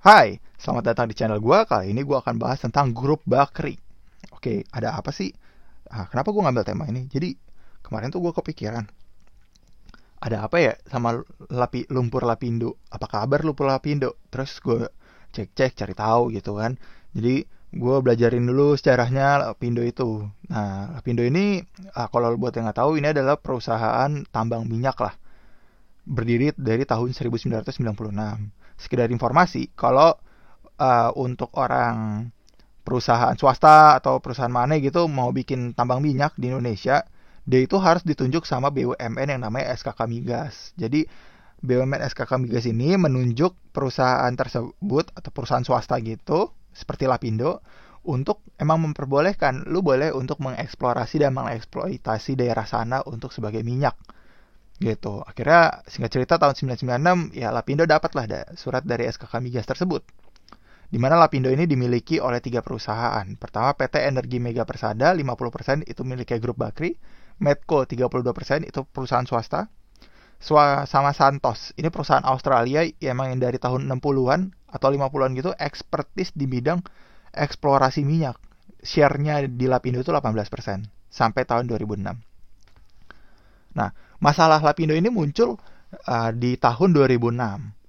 Hai, selamat datang di channel gue. Kali ini gue akan bahas tentang grup Bakri. Oke, ada apa sih? Ah, kenapa gue ngambil tema ini? Jadi, kemarin tuh gue kepikiran. Ada apa ya sama lapi, lumpur lapindo? Apa kabar lumpur lapindo? Terus gue cek-cek, cari tahu gitu kan. Jadi, gue belajarin dulu sejarahnya Lapindo itu. Nah, Lapindo ini, ah, kalau buat yang nggak tahu, ini adalah perusahaan tambang minyak lah. Berdiri dari tahun 1996 sekedar informasi. Kalau uh, untuk orang perusahaan swasta atau perusahaan mana gitu mau bikin tambang minyak di Indonesia dia itu harus ditunjuk sama BUMN yang namanya SKK Migas. Jadi BUMN SKK Migas ini menunjuk perusahaan tersebut atau perusahaan swasta gitu seperti Lapindo untuk emang memperbolehkan. Lu boleh untuk mengeksplorasi dan mengeksploitasi daerah sana untuk sebagai minyak gitu akhirnya singkat cerita tahun 1996 ya Lapindo dapatlah da surat dari SKK Migas tersebut di mana Lapindo ini dimiliki oleh tiga perusahaan. Pertama PT Energi Mega Persada 50% itu miliknya grup Bakri, Medco 32% itu perusahaan swasta, sama Santos. Ini perusahaan Australia yang emang dari tahun 60-an atau 50-an gitu ekspertis di bidang eksplorasi minyak. Share-nya di Lapindo itu 18% sampai tahun 2006. Nah, masalah Lapindo ini muncul uh, di tahun 2006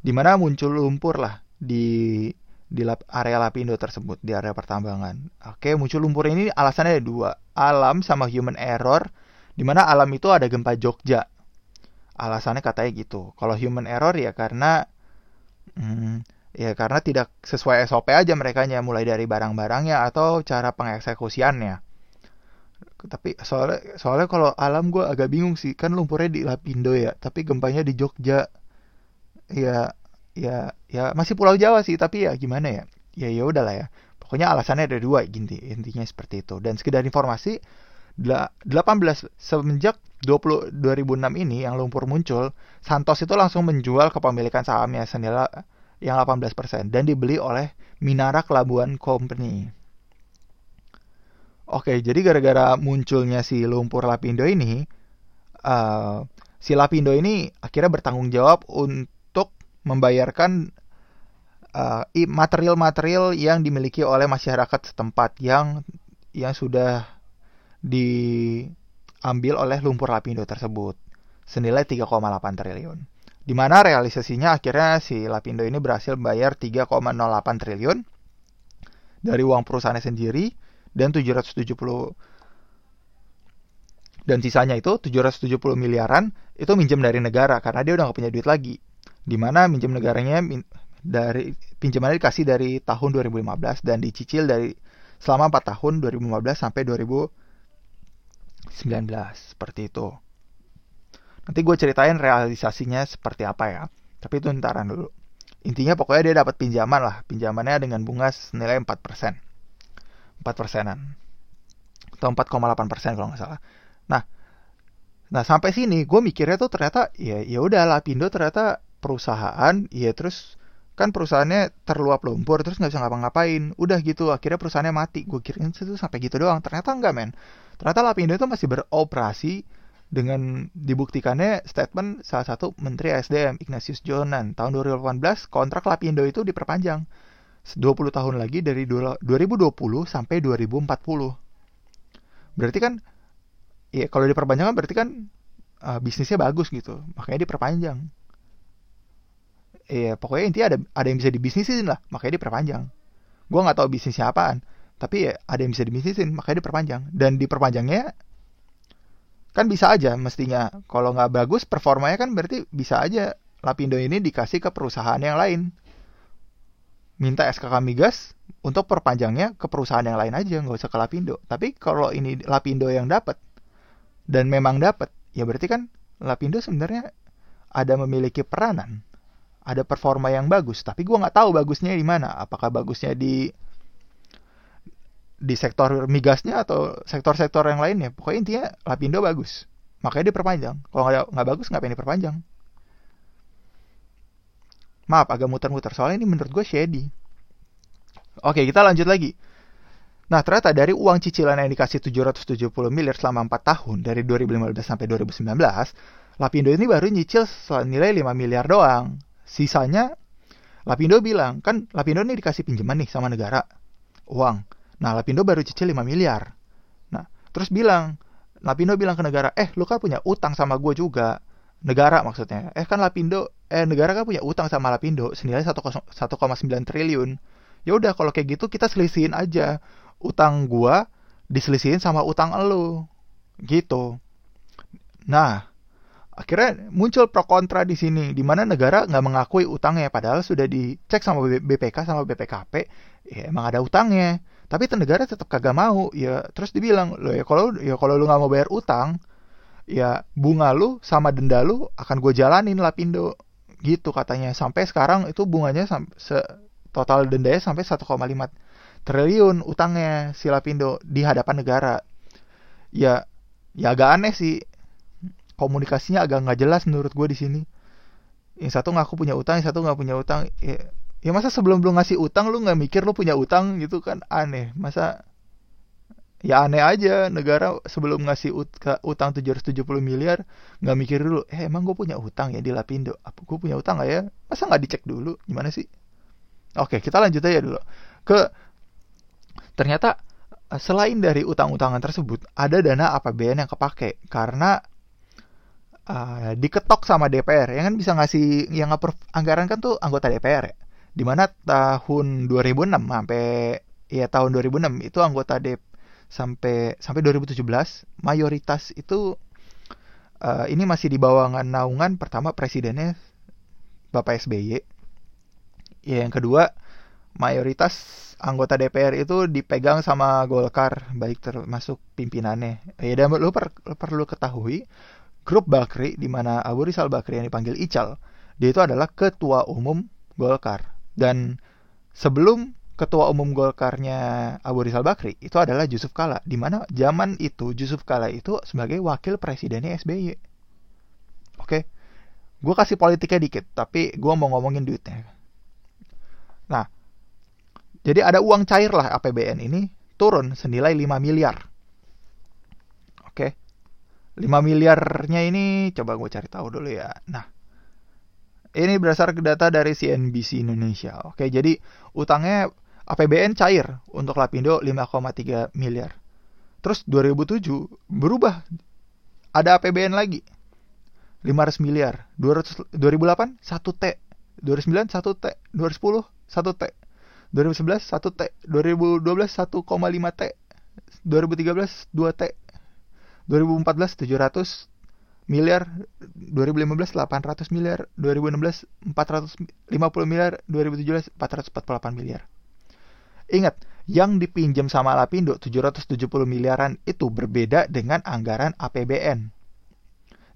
di mana muncul lumpur lah di di area Lapindo tersebut di area pertambangan. Oke, muncul lumpur ini alasannya ada dua, alam sama human error. Di mana alam itu ada gempa Jogja. Alasannya katanya gitu. Kalau human error ya karena hmm, ya karena tidak sesuai SOP aja mereka mulai dari barang-barangnya atau cara pengeksekusiannya tapi soalnya soalnya kalau alam gue agak bingung sih. Kan lumpurnya di Lapindo ya tapi gempanya di Jogja. Ya ya ya masih Pulau Jawa sih tapi ya gimana ya? Ya ya udahlah ya. Pokoknya alasannya ada dua inti intinya seperti itu. Dan sekedar informasi 18 semenjak 20 2006 ini yang lumpur muncul Santos itu langsung menjual kepemilikan sahamnya senilai yang 18% dan dibeli oleh Minara Labuan Company Oke, jadi gara-gara munculnya si lumpur lapindo ini, uh, si lapindo ini akhirnya bertanggung jawab untuk membayarkan uh, material-material yang dimiliki oleh masyarakat setempat yang yang sudah diambil oleh lumpur lapindo tersebut senilai 3,8 triliun. Di mana realisasinya akhirnya si Lapindo ini berhasil bayar 3,08 triliun dari uang perusahaannya sendiri dan 770 dan sisanya itu 770 miliaran itu minjem dari negara karena dia udah nggak punya duit lagi. Di mana minjem negaranya min, dari pinjamannya dikasih dari tahun 2015 dan dicicil dari selama 4 tahun 2015 sampai 2019 seperti itu. Nanti gue ceritain realisasinya seperti apa ya. Tapi itu ntaran dulu. Intinya pokoknya dia dapat pinjaman lah. Pinjamannya dengan bunga senilai 4%. 4 persenan. Atau 4,8 persen kalau nggak salah. Nah, nah sampai sini gue mikirnya tuh ternyata ya ya udah Lapindo ternyata perusahaan ya terus kan perusahaannya terluap lumpur terus nggak bisa ngapa-ngapain. Udah gitu akhirnya perusahaannya mati. Gue kira itu sampai gitu doang. Ternyata enggak men. Ternyata Lapindo itu masih beroperasi dengan dibuktikannya statement salah satu Menteri SDM Ignatius Jonan tahun 2018 kontrak Lapindo itu diperpanjang 20 tahun lagi dari 2020 sampai 2040. Berarti kan ya kalau diperpanjang kan berarti kan uh, bisnisnya bagus gitu. Makanya diperpanjang. Ya pokoknya intinya ada ada yang bisa dibisnisin lah, makanya diperpanjang. Gua nggak tahu bisnisnya apaan, tapi ya ada yang bisa dibisnisin, makanya diperpanjang. Dan diperpanjangnya kan bisa aja mestinya kalau nggak bagus performanya kan berarti bisa aja Lapindo ini dikasih ke perusahaan yang lain minta SKK migas untuk perpanjangnya ke perusahaan yang lain aja nggak usah ke Lapindo. Tapi kalau ini Lapindo yang dapat dan memang dapat ya berarti kan Lapindo sebenarnya ada memiliki peranan ada performa yang bagus. Tapi gue nggak tahu bagusnya di mana. Apakah bagusnya di di sektor migasnya atau sektor-sektor yang lainnya. Pokoknya intinya Lapindo bagus makanya diperpanjang. Kalau nggak nggak bagus ngapain diperpanjang Maaf, agak muter-muter. Soalnya ini menurut gue shady. Oke, kita lanjut lagi. Nah, ternyata dari uang cicilan yang dikasih 770 miliar selama 4 tahun, dari 2015 sampai 2019, Lapindo ini baru nyicil senilai 5 miliar doang. Sisanya Lapindo bilang, kan Lapindo ini dikasih pinjaman nih sama negara, uang. Nah, Lapindo baru cicil 5 miliar. Nah, terus bilang, Lapindo bilang ke negara, eh lu kan punya utang sama gue juga. Negara maksudnya. Eh kan Lapindo, eh negara kan punya utang sama Lapindo senilai 1,9 triliun. Ya udah kalau kayak gitu kita selisihin aja. Utang gua diselisihin sama utang elu. Gitu. Nah, akhirnya muncul pro kontra di sini di mana negara nggak mengakui utangnya padahal sudah dicek sama BPK sama BPKP ya emang ada utangnya tapi negara tetap kagak mau ya terus dibilang lo ya kalau ya kalau lu nggak mau bayar utang ya bunga lu sama denda lu akan gue jalanin lah pindo gitu katanya. Sampai sekarang itu bunganya se total dendanya sampai 1,5 triliun utangnya si Lapindo di hadapan negara. Ya ya agak aneh sih. Komunikasinya agak nggak jelas menurut gue di sini. Yang satu ngaku punya utang yang satu nggak punya utang. Ya, ya masa sebelum lu ngasih utang lu nggak mikir lu punya utang gitu kan? Aneh. Masa ya aneh aja negara sebelum ngasih ut utang 770 miliar nggak mikir dulu eh emang gue punya utang ya di Lapindo? Apa gue punya utang gak ya? Masa nggak dicek dulu? Gimana sih? Oke kita lanjut aja dulu. Ke ternyata selain dari utang-utangan tersebut ada dana APBN yang kepake karena uh, diketok sama DPR yang kan bisa ngasih yang anggaran kan tuh anggota DPR ya. Di mana tahun 2006 sampai ya tahun 2006 itu anggota D sampai sampai 2017 mayoritas itu uh, ini masih di bawah naungan pertama presidennya Bapak SBY ya yang kedua mayoritas anggota DPR itu dipegang sama Golkar baik termasuk pimpinannya ya dan lu, per, lu perlu ketahui grup Bakri di mana Abu Rizal Bakri yang dipanggil Ical, dia itu adalah ketua umum Golkar. Dan sebelum ketua umum Golkarnya Abu Rizal Bakri itu adalah Yusuf Kala, di mana zaman itu Yusuf Kala itu sebagai wakil presidennya SBY. Oke, gue kasih politiknya dikit, tapi gue mau ngomongin duitnya. Nah, jadi ada uang cair lah APBN ini turun senilai 5 miliar. Oke, 5 miliarnya ini coba gue cari tahu dulu ya. Nah, ini berdasar data dari CNBC Indonesia. Oke, jadi utangnya APBN cair untuk Lapindo 5,3 miliar. Terus 2007 berubah ada APBN lagi 500 miliar. 200, 2008 1 T. 2009 1 T. 2010 1 T. 2011 1 T. 2012 1,5 T. 2013 2 T. 2014 700 miliar, 2015 800 miliar, 2016 450 miliar, 2017 448 miliar. Ingat, yang dipinjam sama Lapindo 770 miliaran itu berbeda dengan anggaran APBN.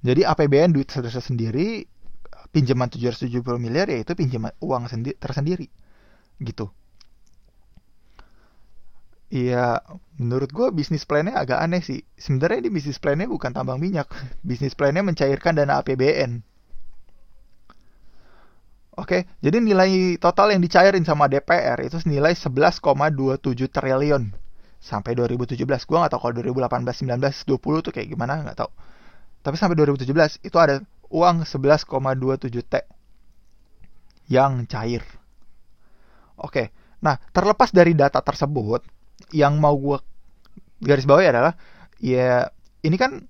Jadi APBN duit sendiri, pinjaman 770 miliar yaitu pinjaman uang tersendiri. Gitu. Iya, menurut gue bisnis plannya agak aneh sih. Sebenarnya ini bisnis plannya bukan tambang minyak. Bisnis plannya mencairkan dana APBN. Oke, jadi nilai total yang dicairin sama DPR itu senilai 11,27 triliun sampai 2017. Gue nggak tahu kalau 2018, 19, 20 tuh kayak gimana nggak tahu. Tapi sampai 2017 itu ada uang 11,27 T yang cair. Oke, nah terlepas dari data tersebut, yang mau gue garis bawahi adalah ya ini kan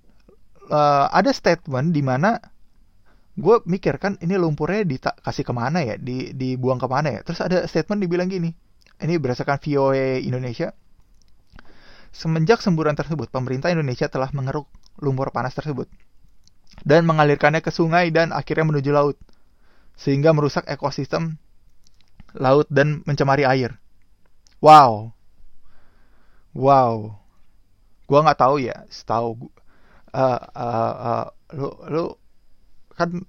uh, ada statement di mana gue mikir kan ini lumpurnya dikasih ke mana ya? Di dibuang ke mana ya? Terus ada statement dibilang gini ini berdasarkan VOA Indonesia semenjak semburan tersebut pemerintah Indonesia telah mengeruk lumpur panas tersebut dan mengalirkannya ke sungai dan akhirnya menuju laut sehingga merusak ekosistem laut dan mencemari air. Wow. Wow, gua nggak tahu ya. Setahu uh, uh, uh, lu lu kan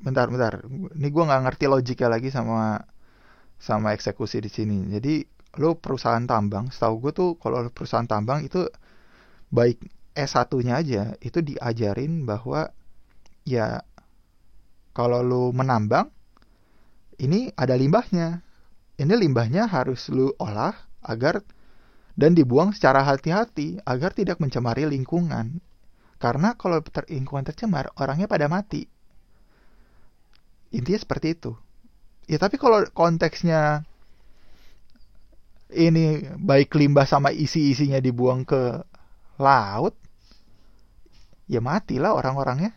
bentar bentar. Ini gua nggak ngerti logiknya lagi sama sama eksekusi di sini. Jadi lu perusahaan tambang, setahu gue tuh kalau perusahaan tambang itu baik S1-nya aja itu diajarin bahwa ya kalau lu menambang ini ada limbahnya. Ini limbahnya harus lu olah agar dan dibuang secara hati-hati agar tidak mencemari lingkungan. Karena kalau lingkungan tercemar, orangnya pada mati. Intinya seperti itu. ya tapi kalau konteksnya ini baik limbah sama isi-isinya dibuang ke laut ya matilah orang-orangnya.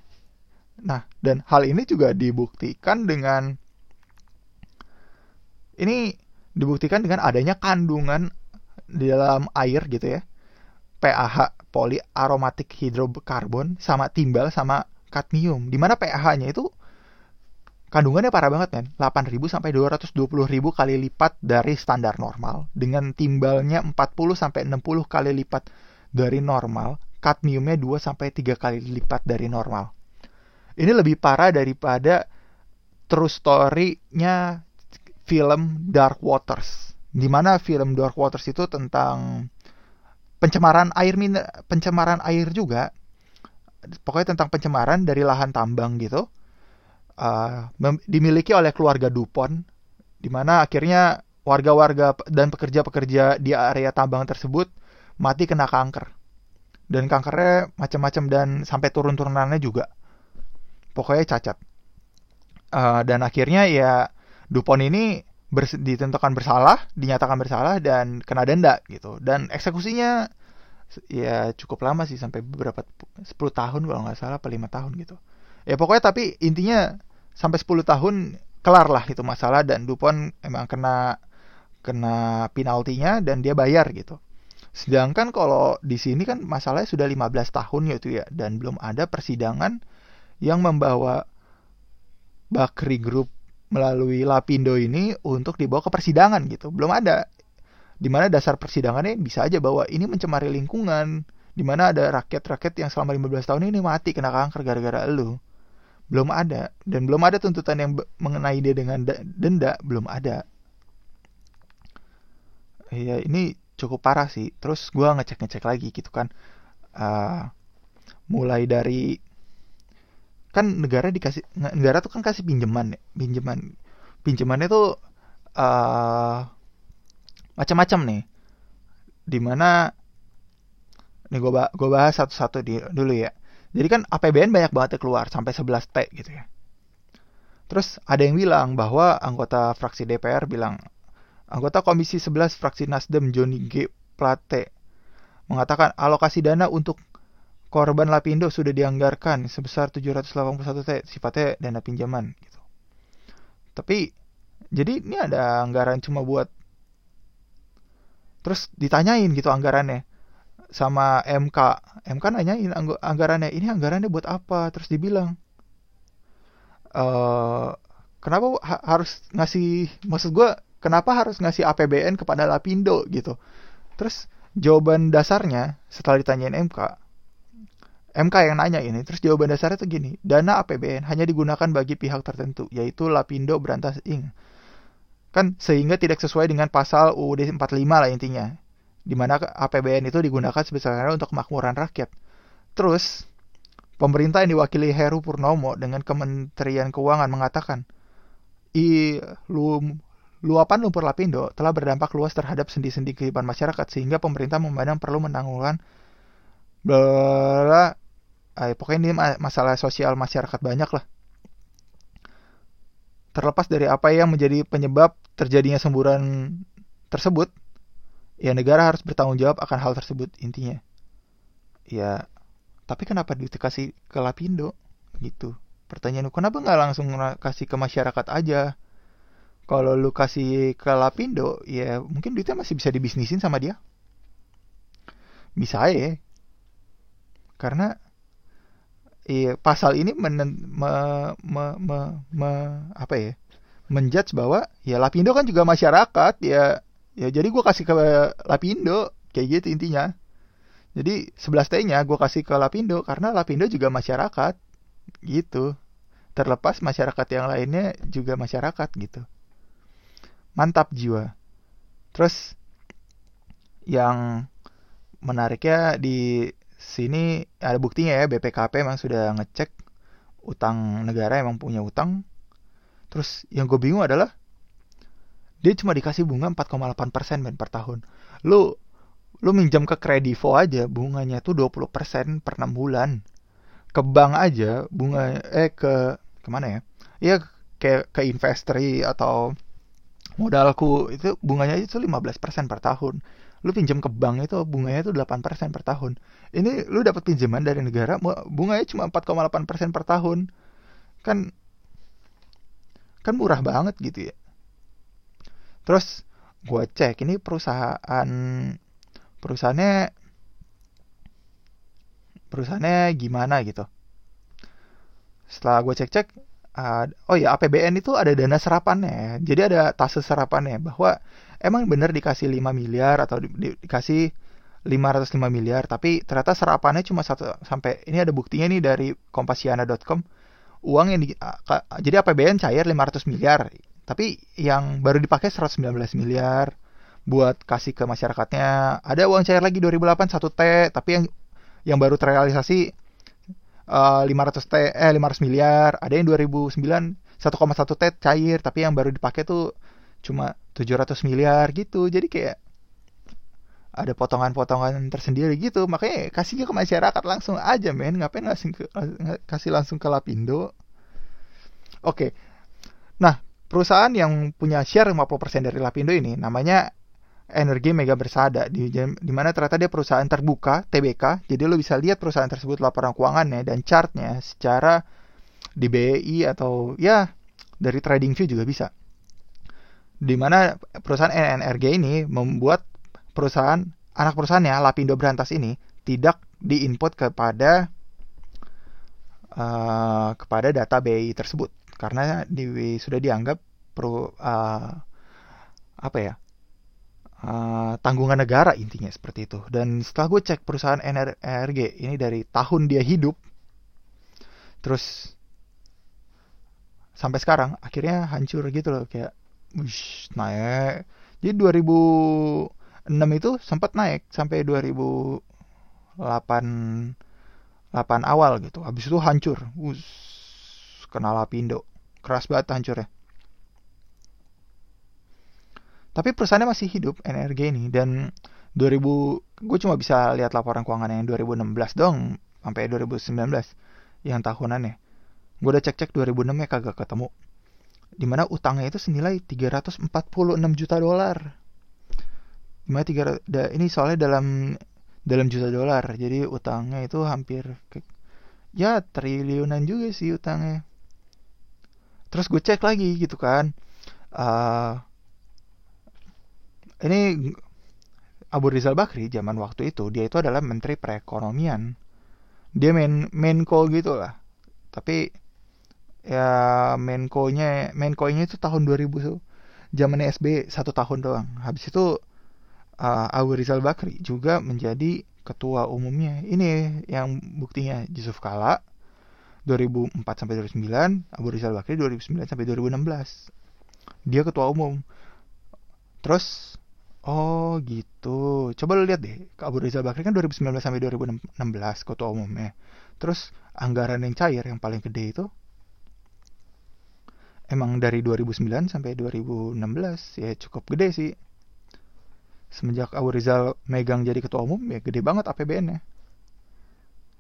Nah dan hal ini juga dibuktikan dengan ini dibuktikan dengan adanya kandungan di dalam air gitu ya. PAH poliaromatik hidrokarbon sama timbal sama kadmium. Di mana PAH-nya itu kandungannya parah banget kan 8000 sampai 220.000 kali lipat dari standar normal. Dengan timbalnya 40 sampai 60 kali lipat dari normal kadmiumnya 2 sampai 3 kali lipat dari normal. Ini lebih parah daripada true story-nya film Dark Waters. Di mana film Dark Waters itu tentang pencemaran air pencemaran air juga. Pokoknya tentang pencemaran dari lahan tambang gitu uh, dimiliki oleh keluarga Dupont, di mana akhirnya warga-warga dan pekerja-pekerja di area tambang tersebut mati kena kanker. Dan kankernya macam-macam dan sampai turun-turunannya juga. Pokoknya cacat. Uh, dan akhirnya ya Dupont ini bers ditentukan bersalah, dinyatakan bersalah dan kena denda gitu. Dan eksekusinya ya cukup lama sih sampai beberapa 10 tahun kalau nggak salah apa 5 tahun gitu ya pokoknya tapi intinya sampai 10 tahun kelar lah itu masalah dan Dupont emang kena kena penaltinya dan dia bayar gitu. Sedangkan kalau di sini kan masalahnya sudah 15 tahun yaitu ya dan belum ada persidangan yang membawa Bakri Group melalui Lapindo ini untuk dibawa ke persidangan gitu. Belum ada. Di mana dasar persidangannya bisa aja bahwa ini mencemari lingkungan, di mana ada rakyat-rakyat yang selama 15 tahun ini mati kena kanker gara-gara lu belum ada. Dan belum ada tuntutan yang mengenai dia dengan denda. Belum ada. Ya ini cukup parah sih. Terus gue ngecek ngecek lagi gitu kan. Uh, mulai dari kan negara dikasih negara tuh kan kasih pinjaman ya pinjaman. Pinjamannya tuh uh, macam-macam nih. Di mana nih gue bahas satu-satu dulu ya jadi kan APBN banyak banget ya keluar sampai 11 T gitu ya. Terus ada yang bilang bahwa anggota fraksi DPR bilang anggota Komisi 11 fraksi Nasdem Joni G Plate mengatakan alokasi dana untuk korban Lapindo sudah dianggarkan sebesar 781 T sifatnya dana pinjaman gitu. Tapi jadi ini ada anggaran cuma buat terus ditanyain gitu anggarannya sama MK MK nanyain angg anggarannya ini anggarannya buat apa? Terus dibilang e, kenapa ha harus ngasih maksud gue kenapa harus ngasih APBN kepada Lapindo? Gitu. Terus jawaban dasarnya setelah ditanyain MK MK yang nanya ini terus jawaban dasarnya tuh gini dana APBN hanya digunakan bagi pihak tertentu yaitu Lapindo Berantas Ing kan sehingga tidak sesuai dengan pasal UUD 45 lah intinya di mana APBN itu digunakan sebesar untuk kemakmuran rakyat. Terus, pemerintah yang diwakili Heru Purnomo dengan Kementerian Keuangan mengatakan, I, lu, luapan lumpur lapindo telah berdampak luas terhadap sendi-sendi kehidupan masyarakat sehingga pemerintah memandang perlu menangguhkan bla eh, pokoknya ini masalah sosial masyarakat banyak lah. Terlepas dari apa yang menjadi penyebab terjadinya semburan tersebut, ya negara harus bertanggung jawab akan hal tersebut intinya. Ya tapi kenapa dikasih ke Lapindo? Gitu. Pertanyaan kenapa nggak langsung kasih ke masyarakat aja? Kalau lu kasih ke Lapindo ya mungkin duitnya masih bisa dibisnisin sama dia. Bisa ya. Karena iya pasal ini men, me, me, me, me, apa ya? Menjudge bahwa ya Lapindo kan juga masyarakat ya ya jadi gue kasih ke Lapindo kayak gitu intinya. Jadi 11 T nya gue kasih ke Lapindo karena Lapindo juga masyarakat gitu. Terlepas masyarakat yang lainnya juga masyarakat gitu. Mantap jiwa. Terus yang menariknya di sini ada buktinya ya BPKP memang sudah ngecek utang negara emang punya utang. Terus yang gue bingung adalah dia cuma dikasih bunga 4,8 persen men per tahun. Lu lu minjam ke kredivo aja bunganya tuh 20 persen per 6 bulan. Ke bank aja bunga eh ke ke mana ya? Ya kayak ke investri atau modalku itu bunganya itu 15% per tahun. Lu pinjam ke bank itu bunganya itu 8% per tahun. Ini lu dapat pinjaman dari negara bunganya cuma 4,8% per tahun. Kan kan murah banget gitu ya terus gue cek ini perusahaan perusahaannya perusahaannya gimana gitu. Setelah gue cek-cek uh, oh ya APBN itu ada dana serapannya jadi ada tase serapannya bahwa emang bener dikasih 5 miliar atau di, di, dikasih 505 miliar tapi ternyata serapannya cuma satu sampai ini ada buktinya nih dari kompasiana.com uang yang di, jadi APBN cair 500 miliar tapi yang baru dipakai 119 miliar buat kasih ke masyarakatnya. Ada uang cair lagi 2008 1 T. Tapi yang yang baru terrealisasi uh, 500 T eh 500 miliar. Ada yang 2009 1,1 T cair. Tapi yang baru dipakai tuh cuma 700 miliar gitu. Jadi kayak ada potongan-potongan tersendiri gitu. Makanya kasih ke masyarakat langsung aja men. Ngapain ngasih ke, kasih langsung ke Lapindo? Oke. Nah perusahaan yang punya share 50% dari Lapindo ini namanya energi mega bersada di, di mana ternyata dia perusahaan terbuka TBK jadi lo bisa lihat perusahaan tersebut laporan keuangannya dan chartnya secara di BI atau ya dari trading view juga bisa. Di mana perusahaan NNRG ini membuat perusahaan anak perusahaannya Lapindo Berantas ini tidak diinput kepada uh, kepada data BI tersebut karena di, sudah dianggap pro uh, apa ya uh, tanggungan negara intinya seperti itu. Dan setelah gue cek perusahaan NRG ini dari tahun dia hidup, terus sampai sekarang akhirnya hancur gitu loh kayak, wish naik. Jadi 2006 itu sempat naik sampai 2008 8 awal gitu. Habis itu hancur. Us, kenal Lapindo. Keras banget hancurnya. Tapi perusahaannya masih hidup NRG ini dan 2000 gue cuma bisa lihat laporan keuangan yang 2016 dong sampai 2019 yang tahunannya. Gue udah cek-cek 2006 ya kagak ketemu. Di mana utangnya itu senilai 346 juta dolar. Di mana tiga, da, ini soalnya dalam dalam juta dolar. Jadi utangnya itu hampir ya triliunan juga sih utangnya. Terus gue cek lagi gitu kan. Uh, ini Abu Rizal Bakri zaman waktu itu dia itu adalah menteri perekonomian. Dia main Menko gitu lah. Tapi ya Menko-nya Menko-nya itu tahun 2000 tuh zaman SB satu tahun doang. Habis itu uh, Abu Rizal Bakri juga menjadi ketua umumnya. Ini yang buktinya Yusuf Kala 2004 sampai 2009 Abu Rizal Bakri 2009 sampai 2016 dia ketua umum terus Oh gitu. Coba lu lihat deh, Abu Rizal Bakri kan 2019 sampai 2016 ketua umumnya. Terus anggaran yang cair yang paling gede itu emang dari 2009 sampai 2016 ya cukup gede sih. Semenjak Abu Rizal megang jadi ketua umum ya gede banget APBN-nya.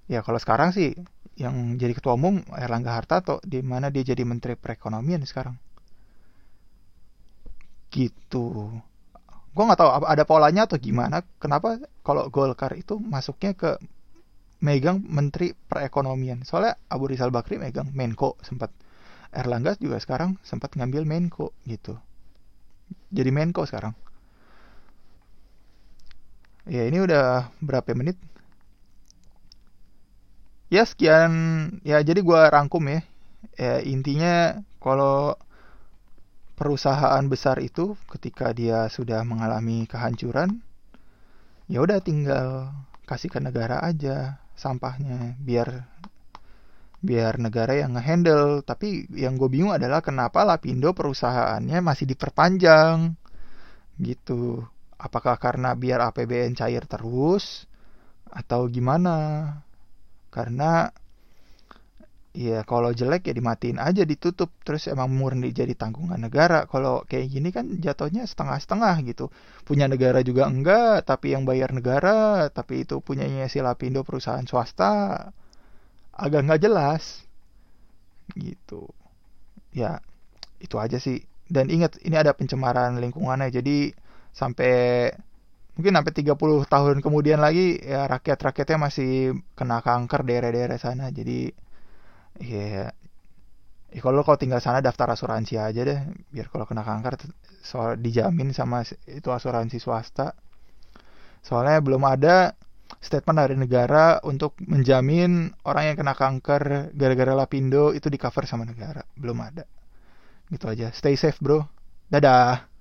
Ya kalau sekarang sih yang jadi ketua umum Erlangga Hartarto di mana dia jadi menteri perekonomian sekarang. Gitu. Gue nggak tahu ada polanya atau gimana? Kenapa kalau Golkar itu masuknya ke megang menteri perekonomian? Soalnya Abu Rizal Bakri megang Menko sempat. Erlangga juga sekarang sempat ngambil Menko gitu. Jadi Menko sekarang. Ya ini udah berapa menit ya sekian. Ya jadi gue rangkum ya, ya intinya kalau perusahaan besar itu ketika dia sudah mengalami kehancuran ya udah tinggal kasih ke negara aja sampahnya biar biar negara yang ngehandle. Tapi yang gue bingung adalah kenapa Lapindo perusahaannya masih diperpanjang gitu. Apakah karena biar APBN cair terus atau gimana karena Iya, kalau jelek ya dimatiin aja ditutup terus emang murni jadi tanggungan negara. Kalau kayak gini kan jatuhnya setengah-setengah gitu. Punya negara juga enggak, tapi yang bayar negara, tapi itu punyanya si Lapindo perusahaan swasta. Agak nggak jelas. Gitu. Ya, itu aja sih dan ingat ini ada pencemaran lingkungannya jadi sampai mungkin sampai 30 tahun kemudian lagi ya rakyat-rakyatnya masih kena kanker daerah-daerah sana. Jadi ya ya kalau kalau tinggal sana daftar asuransi aja deh biar kalau kena kanker soal dijamin sama itu asuransi swasta. Soalnya belum ada statement dari negara untuk menjamin orang yang kena kanker gara-gara lapindo itu di cover sama negara. Belum ada. Gitu aja. Stay safe bro. Dadah